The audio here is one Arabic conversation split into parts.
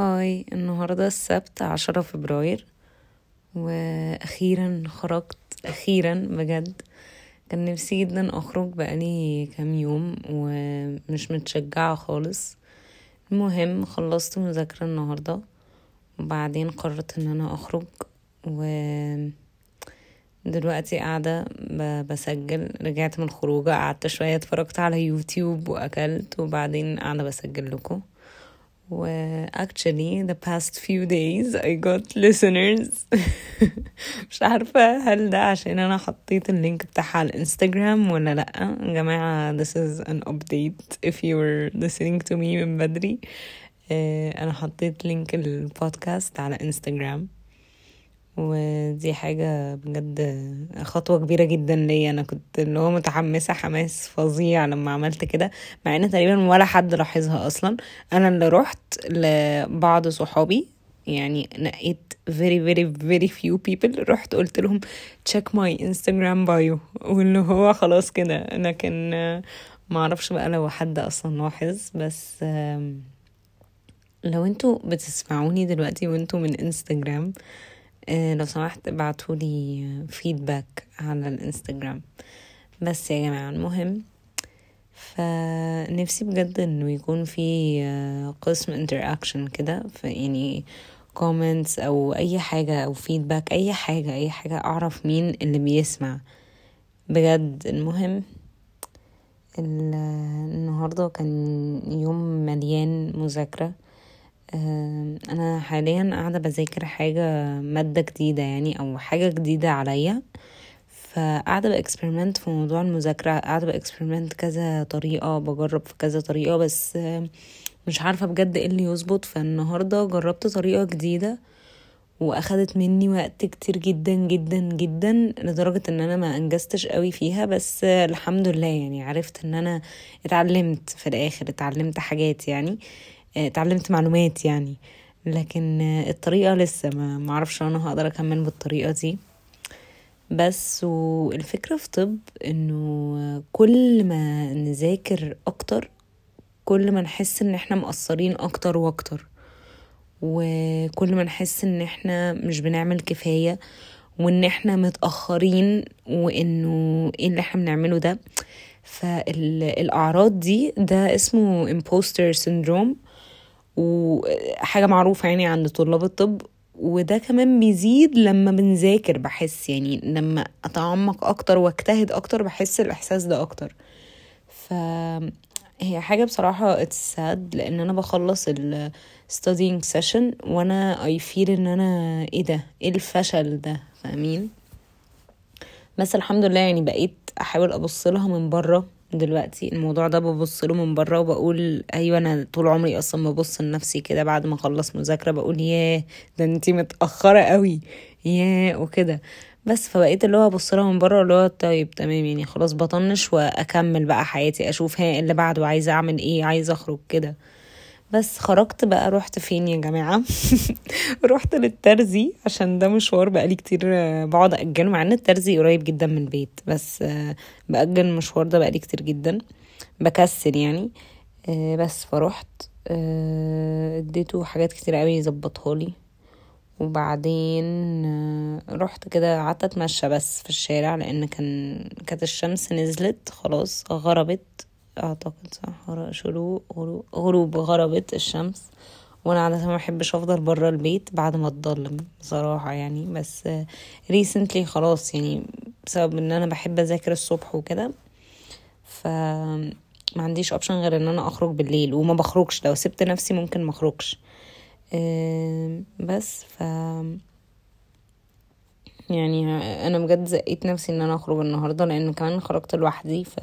هاي النهاردة السبت عشرة فبراير وأخيرا خرجت أخيرا بجد. كان نفسي جدا أخرج بقالي كام يوم ومش متشجعة خالص. المهم خلصت مذاكرة النهاردة وبعدين قررت إن أنا أخرج و دلوقتي قاعدة بسجل. رجعت من خروجة قعدت شوية اتفرجت على يوتيوب وأكلت وبعدين قاعدة بسجل لكم. و actually the past few days I got listeners. مش عارفة هل ده عشان أنا حطيت ال link بتاعها على الانستجرام ولا لأ. يا جماعة this is an update. If you were listening to me من بدري آه، أنا حطيت link البودكاست على انستجرام ودي حاجة بجد خطوة كبيرة جدا ليا. أنا كنت اللي هو متحمسة حماس فظيع لما عملت كده مع إن تقريبا ولا حد لاحظها أصلا. أنا اللي رحت لبعض صحابي يعني نقيت very very very few people. رحت قلت لهم check my Instagram bio. واللي هو خلاص كده. لكن ما أعرفش بقى لو حد أصلا لاحظ. بس لو أنتوا بتسمعوني دلوقتي وانتوا من انستجرام آه، لو سمحت ابعتولي فيدباك على الانستجرام. بس يا جماعة المهم فنفسي بجد إنه يكون في آه، قسم interaction كده يعني comments أو أي حاجة أو feedback أي حاجة أي حاجة أعرف مين اللي بيسمع. بجد المهم النهاردة كان يوم مليان مذاكرة أنا حاليا قاعدة بذاكر حاجة مادة جديدة يعني أو حاجة جديدة عليا. فقاعدة ب experiment في موضوع المذاكرة قاعدة ب experiment كذا طريقة بجرب في كذا طريقة بس مش عارفة بجد إيه اللي يظبط. فالنهاردة جربت طريقة جديدة وأخدت مني وقت كتير جدا جدا جدا لدرجة إن أنا ما أنجزتش قوي فيها. بس الحمد لله يعني عرفت إن أنا اتعلمت في الآخر اتعلمت حاجات يعني. اتعلمت معلومات يعني. لكن الطريقة لسه ما معرفش أنا هقدر اكمل بالطريقة دي. بس والفكرة في طب انه كل ما نذاكر أكتر كل ما نحس ان إحنا مقصرين أكتر وأكتر. وكل ما نحس ان إحنا مش بنعمل كفاية وان إحنا متأخرين وانه إيه اللي إحنا بنعمله ده. فالاعراض دي ده اسمه imposter syndrome. وحاجة معروفة يعني عند طلاب الطب وده كمان بيزيد لما بنذاكر بحس يعني لما أتعمق أكتر وأجتهد أكتر بحس الإحساس ده أكتر. ف هي حاجة بصراحة it's sad لأن أنا بخلص ال studying session وأنا I feel إن أنا إيه ده؟ إيه الفشل ده؟ فاهمين؟ بس الحمد لله يعني بقيت أحاول أبص لها من بره. دلوقتي الموضوع ده ببص له من بره وبقول أيوه أنا طول عمري أصلا ببص لنفسي كده بعد ما أخلص مذاكرة بقول ياه ده انتي متأخرة قوي. ياه وكده. بس فبقيت اللي هو أبص لها من بره اللي هو طيب تمام يعني خلاص بطنش وأكمل بقى حياتي أشوف ها اللي بعده عايزة أعمل إيه عايزة أخرج كده. بس خرجت بقى رحت فين يا جماعة؟ رحت للترزي عشان ده مشوار بقالي كتير بقعد أجله مع إن الترزي قريب جدا من البيت بس بأجل المشوار ده بقالي كتير جدا بكسل يعني بس فروحت اديته حاجات كتير قوي يظبطها لي. وبعدين رحت كده قعدت أتمشى بس في الشارع لأن كان كانت الشمس نزلت خلاص غربت. أعتقد صح. شروق غروب, غروب غربت الشمس. وأنا عادة ما بحبش أفضل برا البيت بعد ما تضلم بصراحة يعني. بس ريسنتلي خلاص يعني بسبب إن أنا بحب أذاكر الصبح وكده. ف ما عنديش option غير إن أنا أخرج بالليل. وما بخرجش. لو سبت نفسي ممكن ما أخرجش. بس ف يعني أنا بجد زقيت نفسي إن أنا أخرج النهارده لأن كمان خرجت لوحدي. ف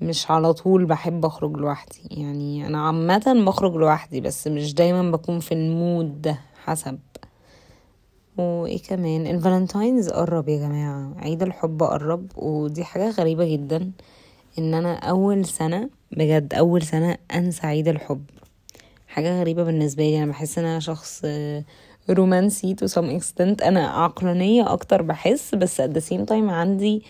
مش على طول بحب أخرج لوحدي. يعني أنا عامة بخرج لوحدي بس مش دايما بكون في ال mood ده حسب. وإيه كمان؟ ال Valentine's قرب يا جماعة. عيد الحب قرب ودي حاجة غريبة جدا إن أنا أول سنة بجد أول سنة أنسى عيد الحب. حاجة غريبة بالنسبة لي. أنا بحس إن أنا شخص رومانسي to some extent أنا عقلانية أكتر بحس بس at the same time عندي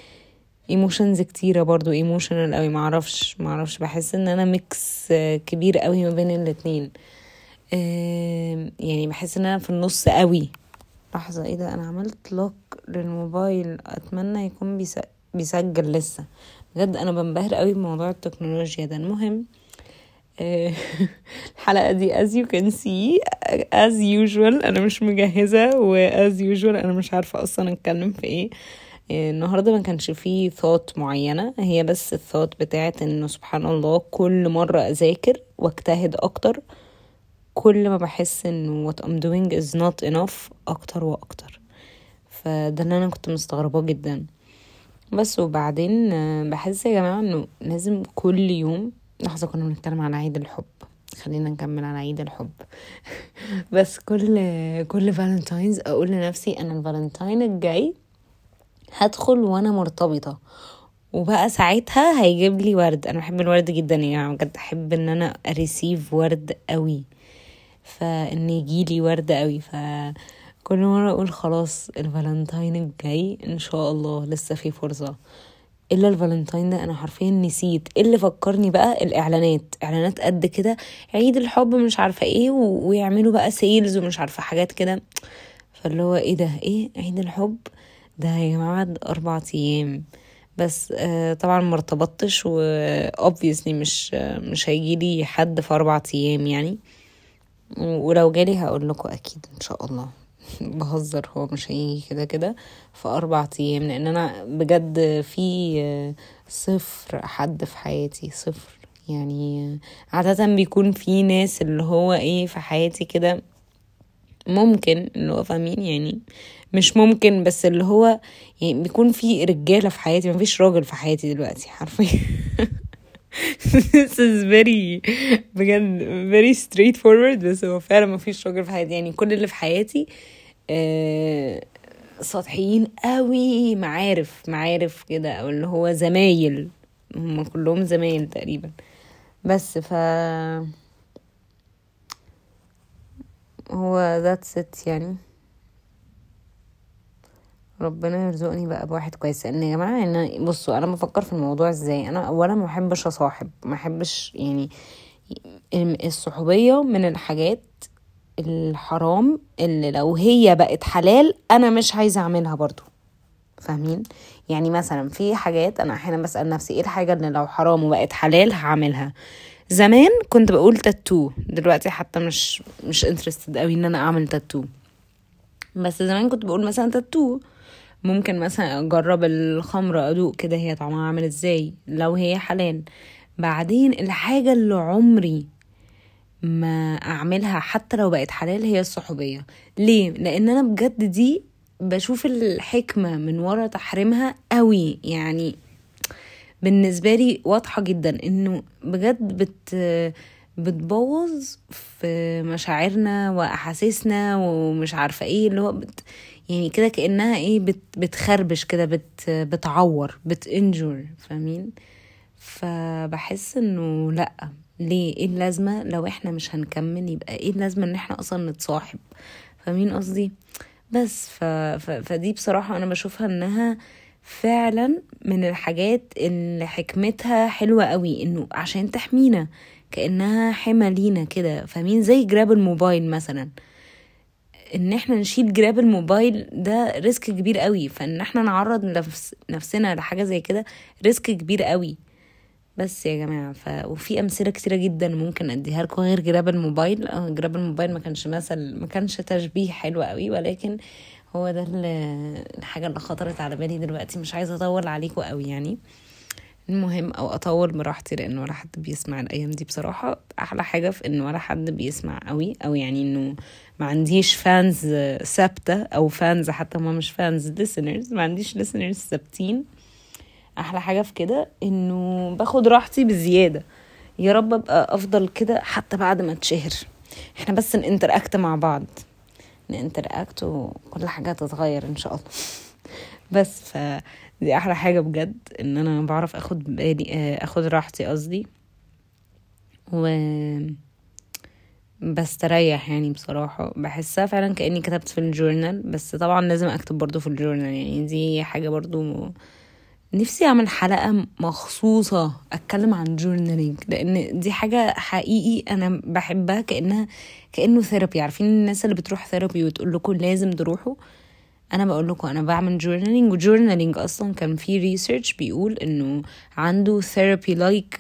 emotions كتيرة برضو emotional قوي معرفش معرفش. بحس إن أنا mix كبير قوي ما بين الاتنين. يعني بحس إن أنا في النص قوي لحظة إيه ده؟ أنا عملت lock للموبايل. أتمنى يكون بيس... بيسجل لسه. بجد أنا بنبهر قوي بموضوع التكنولوجيا ده. المهم آه، الحلقة دي as you can see as usual. أنا مش مجهزة و as usual أنا مش عارفة أصلا أتكلم في إيه. النهاردة ما كانش فيه thought معينة هي بس الثوت بتاعت إنه سبحان الله كل مرة أذاكر واجتهد أكتر كل ما بحس إنه what I'm doing is not enough أكتر وأكتر. فده اللي أنا كنت مستغرباه جدا. بس وبعدين آه، بحس يا جماعة إنه لازم كل يوم لحظة كنا بنتكلم على عيد الحب. خلينا نكمل على عيد الحب. بس كل كل Valentine's أقول لنفسي أنا الفالنتاين الجاي هدخل وأنا مرتبطة. وبقى ساعتها هيجيب لي ورد. أنا بحب الورد جدا يعني بجد أحب إن أنا أ receive ورد قوي. فإن يجي لي ورد قوي. ف كل مرة أقول خلاص الفالنتاين الجاي إن شاء الله لسه في فرصة. إلا الفالنتاين ده أنا حرفيا نسيت. إيه اللي فكرني بقى؟ الإعلانات. إعلانات قد كده. عيد الحب مش عارفة إيه و... ويعملوا بقى sales ومش عارفة حاجات كده. فاللي هو إيه ده؟ إيه عيد الحب؟ ده جماعة أربع أيام. بس آه طبعا ما ارتبطتش و obviously مش آه مش هيجيلي حد في أربع أيام يعني. ولو جالي هقول لكم أكيد إن شاء الله. بهزر هو مش هيجي كده كده في أربع أيام. لأن أنا بجد في صفر حد في حياتي صفر. يعني عادة بيكون في ناس اللي هو إيه في حياتي كده ممكن اللي هو فاهمين يعني. مش ممكن بس اللي هو يعني بيكون في رجالة في حياتي مفيش راجل في حياتي دلوقتي حرفيا. This is very بجد very straightforward بس هو فعلا مفيش راجل في حياتي. يعني كل اللي في حياتي آه سطحيين قوي معارف معارف كده أو اللي هو زمايل. هم كلهم زمايل تقريبا. بس ف هو that's it يعني. ربنا يرزقني بقى بواحد كويس. لأن يا جماعة أنا بصوا أنا بفكر في الموضوع إزاي. أنا اولا ما بحبش أصاحب ما بحبش يعني الصحوبية من الحاجات الحرام اللي لو هي بقت حلال أنا مش عايزة أعملها برضو. فاهمين؟ يعني مثلا في حاجات أنا أحيانا بسأل نفسي إيه الحاجة اللي لو حرام وبقت حلال هعملها؟ زمان كنت بقول تاتو. دلوقتي حتى مش مش انترستد قوي إن أنا أعمل تاتو. بس زمان كنت بقول مثلا تاتو. ممكن مثلا أجرب الخمره أدوق كده هي طعمها عامل إزاي؟ لو هي حلال. بعدين الحاجة اللي عمري ما أعملها حتى لو بقت حلال هي الصحوبية. ليه؟ لأن أنا بجد دي بشوف الحكمة من ورا تحريمها قوي. يعني بالنسبة لي واضحة جدا إنه بجد بت بتبوظ في مشاعرنا وأحاسيسنا ومش عارفة إيه اللي هو بت يعني كده كأنها إيه بت بتخربش كده بت بتعور بتنجر فاهمين؟ فبحس إنه لأ ليه؟ إيه اللازمة؟ لو إحنا مش هنكمل يبقى إيه اللازمة إن إحنا أصلا نتصاحب؟ فاهمين قصدي؟ بس ف... ف... فدي بصراحة أنا بشوفها إنها فعلا من الحاجات اللي حكمتها حلوة قوي إنه عشان تحمينا كأنها حمى لينا كده فاهمين؟ زي جراب الموبايل مثلا. إن إحنا نشيل جراب الموبايل ده risk كبير قوي. فإن إحنا نعرض نفس نفسنا لحاجة زي كده risk كبير قوي. بس يا جماعة ف... وفي أمثلة كتيرة جدا ممكن أديها لكم غير جراب الموبايل. آه جراب الموبايل ما كانش مثل ما كانش تشبيه حلو قوي ولكن هو ده الحاجة اللي خطرت على بالي دلوقتي. مش عايزة أطول عليكم قوي يعني. المهم أو أطول براحتي لأن ولا حد بيسمع الأيام دي بصراحة. أحلى حاجة في إن ولا حد بيسمع قوي أو يعني إنه ما عنديش فانز ثابتة أو فانز حتى ما مش فانز listeners ما عنديش listeners ثابتين. أحلى حاجة في كده إنه باخد راحتي بزيادة. يا رب أبقى أفضل كده حتى بعد ما اتشهر إحنا بس ن interact مع بعض. ن interact وكل حاجة تتغير إن شاء الله. بس ف دي أحلى حاجة بجد إن أنا بعرف آخد بالي آخد راحتي قصدي. و بستريح يعني بصراحة بحسها فعلا كأني كتبت في ال journal بس طبعا لازم أكتب برضو في ال journal يعني دي حاجة برضو نفسي أعمل حلقة مخصوصة أتكلم عن journaling لأن دي حاجة حقيقي أنا بحبها كأنها كأنه therapy عارفين الناس اللي بتروح therapy وتقول لكم لازم تروحوا؟ أنا بقول لكم أنا بعمل journaling و journaling أصلا كان في research بيقول إنه عنده therapy-like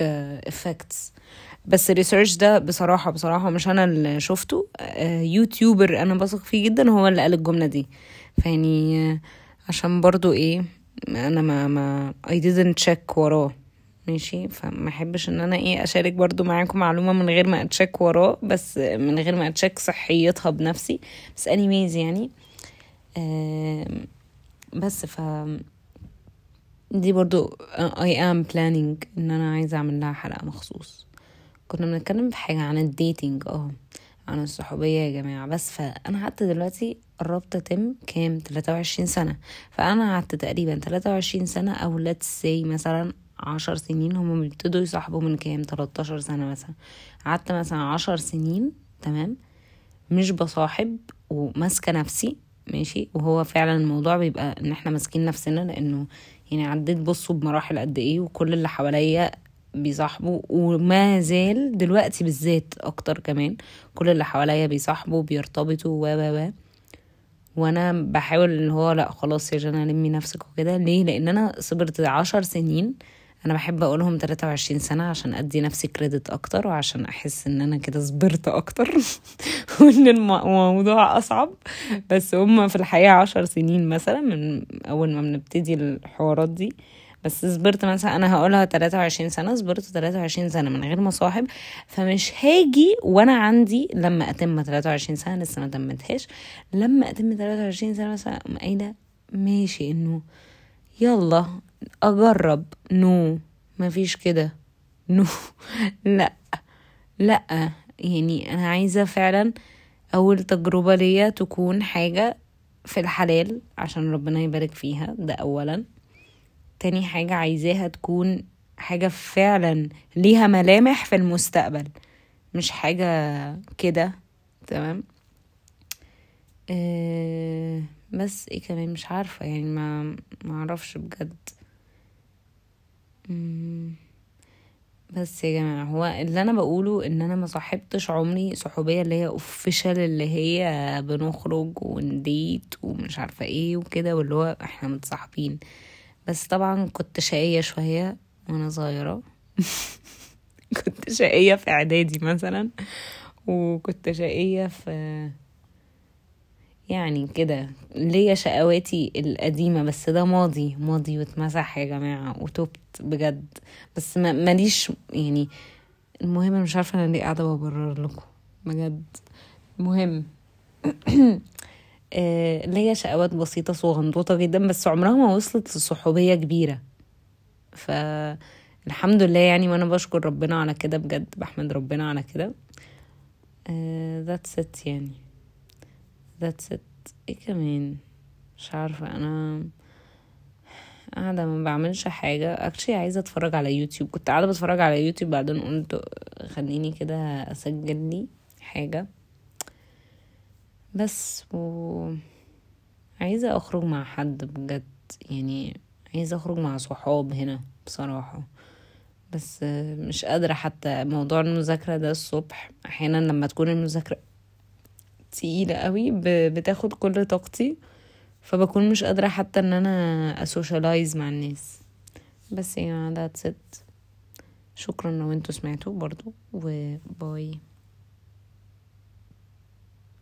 effects بس ال research ده بصراحة بصراحة مش أنا اللي شفته. آه، YouTuber أنا بثق فيه جدا هو اللي قال الجملة دي. فيعني آه، عشان برضو إيه أنا ما ما I didn't check وراه. ماشي؟ فما أحبش إن أنا إيه أشارك برضو معاكم معلومة من غير ما ا check وراه بس من غير ما ا check صحيتها بنفسي. بس anyways يعني بس ف دي برضو I am planning إن أنا عايزة أعمل لها حلقة مخصوص. كنا بنتكلم في حاجة عن الديتينج آه عن الصحوبية يا جماعة. بس فانا حتى دلوقتي قربت أتم كام؟ 23 سنة. فأنا قعدت تقريبا 23 سنة أو let's say مثلا عشر سنين. هم بيبتدوا يصاحبوا من كام؟ 13 سنة مثلا. قعدت مثلا عشر سنين تمام؟ مش بصاحب وماسكة نفسي. ماشي؟ وهو فعلا الموضوع بيبقى إن إحنا ماسكين نفسنا لأنه يعني عديت بصوا بمراحل قد إيه وكل اللي حواليا بيصاحبوا وما زال دلوقتي بالذات أكتر كمان كل اللي حواليا بيصاحبوا بيرتبطوا و و و. وأنا بحاول اللي هو لأ خلاص يا جنى لمي نفسك وكده. ليه؟ لأن أنا صبرت عشر سنين أنا بحب أقولهم 23 سنة عشان أدي نفسي كريدت أكتر وعشان أحس إن أنا كده صبرت أكتر وإن الم- الموضوع أصعب. بس هما في الحقيقة عشر سنين مثلا من أول ما بنبتدي الحوارات دي. بس صبرت مثلا أنا هقولها 23 سنة صبرت 23 سنة من غير مصاحب فمش هاجي وأنا عندي لما أتم 23 سنة لسه ما تمتهاش. لما أتم 23 سنة مثلا قايلة ماشي إنه يلا أجرب. نو. مفيش كده. نو. لا. لا. يعني أنا عايزة فعلا أول تجربة ليا تكون حاجة في الحلال عشان ربنا يبارك فيها. ده اولا. تاني حاجة عايزاها تكون حاجة فعلا ليها ملامح في المستقبل. مش حاجة كده. تمام؟ أه بس إيه كمان؟ مش عارفة. يعني ما ما أعرفش بجد. بس يا جماعة هو اللي أنا بقوله إن أنا ما صاحبتش عمري صحوبية اللي هي اوفيشال اللي هي بنخرج ونديت ومش عارفة إيه وكده واللي هو إحنا متصاحبين. بس طبعا كنت شقية شوية وأنا صغيرة. كنت شقية في إعدادي مثلا وكنت شقية في يعني كده. ليا شقواتي القديمة بس ده ماضي. ماضي واتمسح يا جماعة وتوبت بجد. بس ما ماليش يعني المهم مش عارفة أنا ليه قاعدة ببرر لكم. بجد. المهم. آه، ليا شقوات بسيطة صغنطوطة جدا بس عمرها ما وصلت لصحوبية كبيرة. فالحمد لله يعني وأنا بشكر ربنا على كده بجد بحمد ربنا على كده. آه، that's it يعني. That's it. إيه كمان؟ مش عارفة أنا قاعدة ما بعملش حاجة. اكشلي عايزة أتفرج على يوتيوب. كنت قاعدة بتفرج على يوتيوب بعدين قلت خليني كده أسجل لي حاجة. بس و عايزة أخرج مع حد بجد. يعني عايزة أخرج مع صحاب هنا بصراحة. بس مش قادرة حتى موضوع المذاكرة ده الصبح. أحيانا لما تكون المذاكرة تقيلة قوي بتاخد كل طاقتي فبكون مش قادرة حتى إن أنا أسوشيالايز مع الناس. بس يا that's it. شكرا لو أنتوا سمعتوا برضو وباي.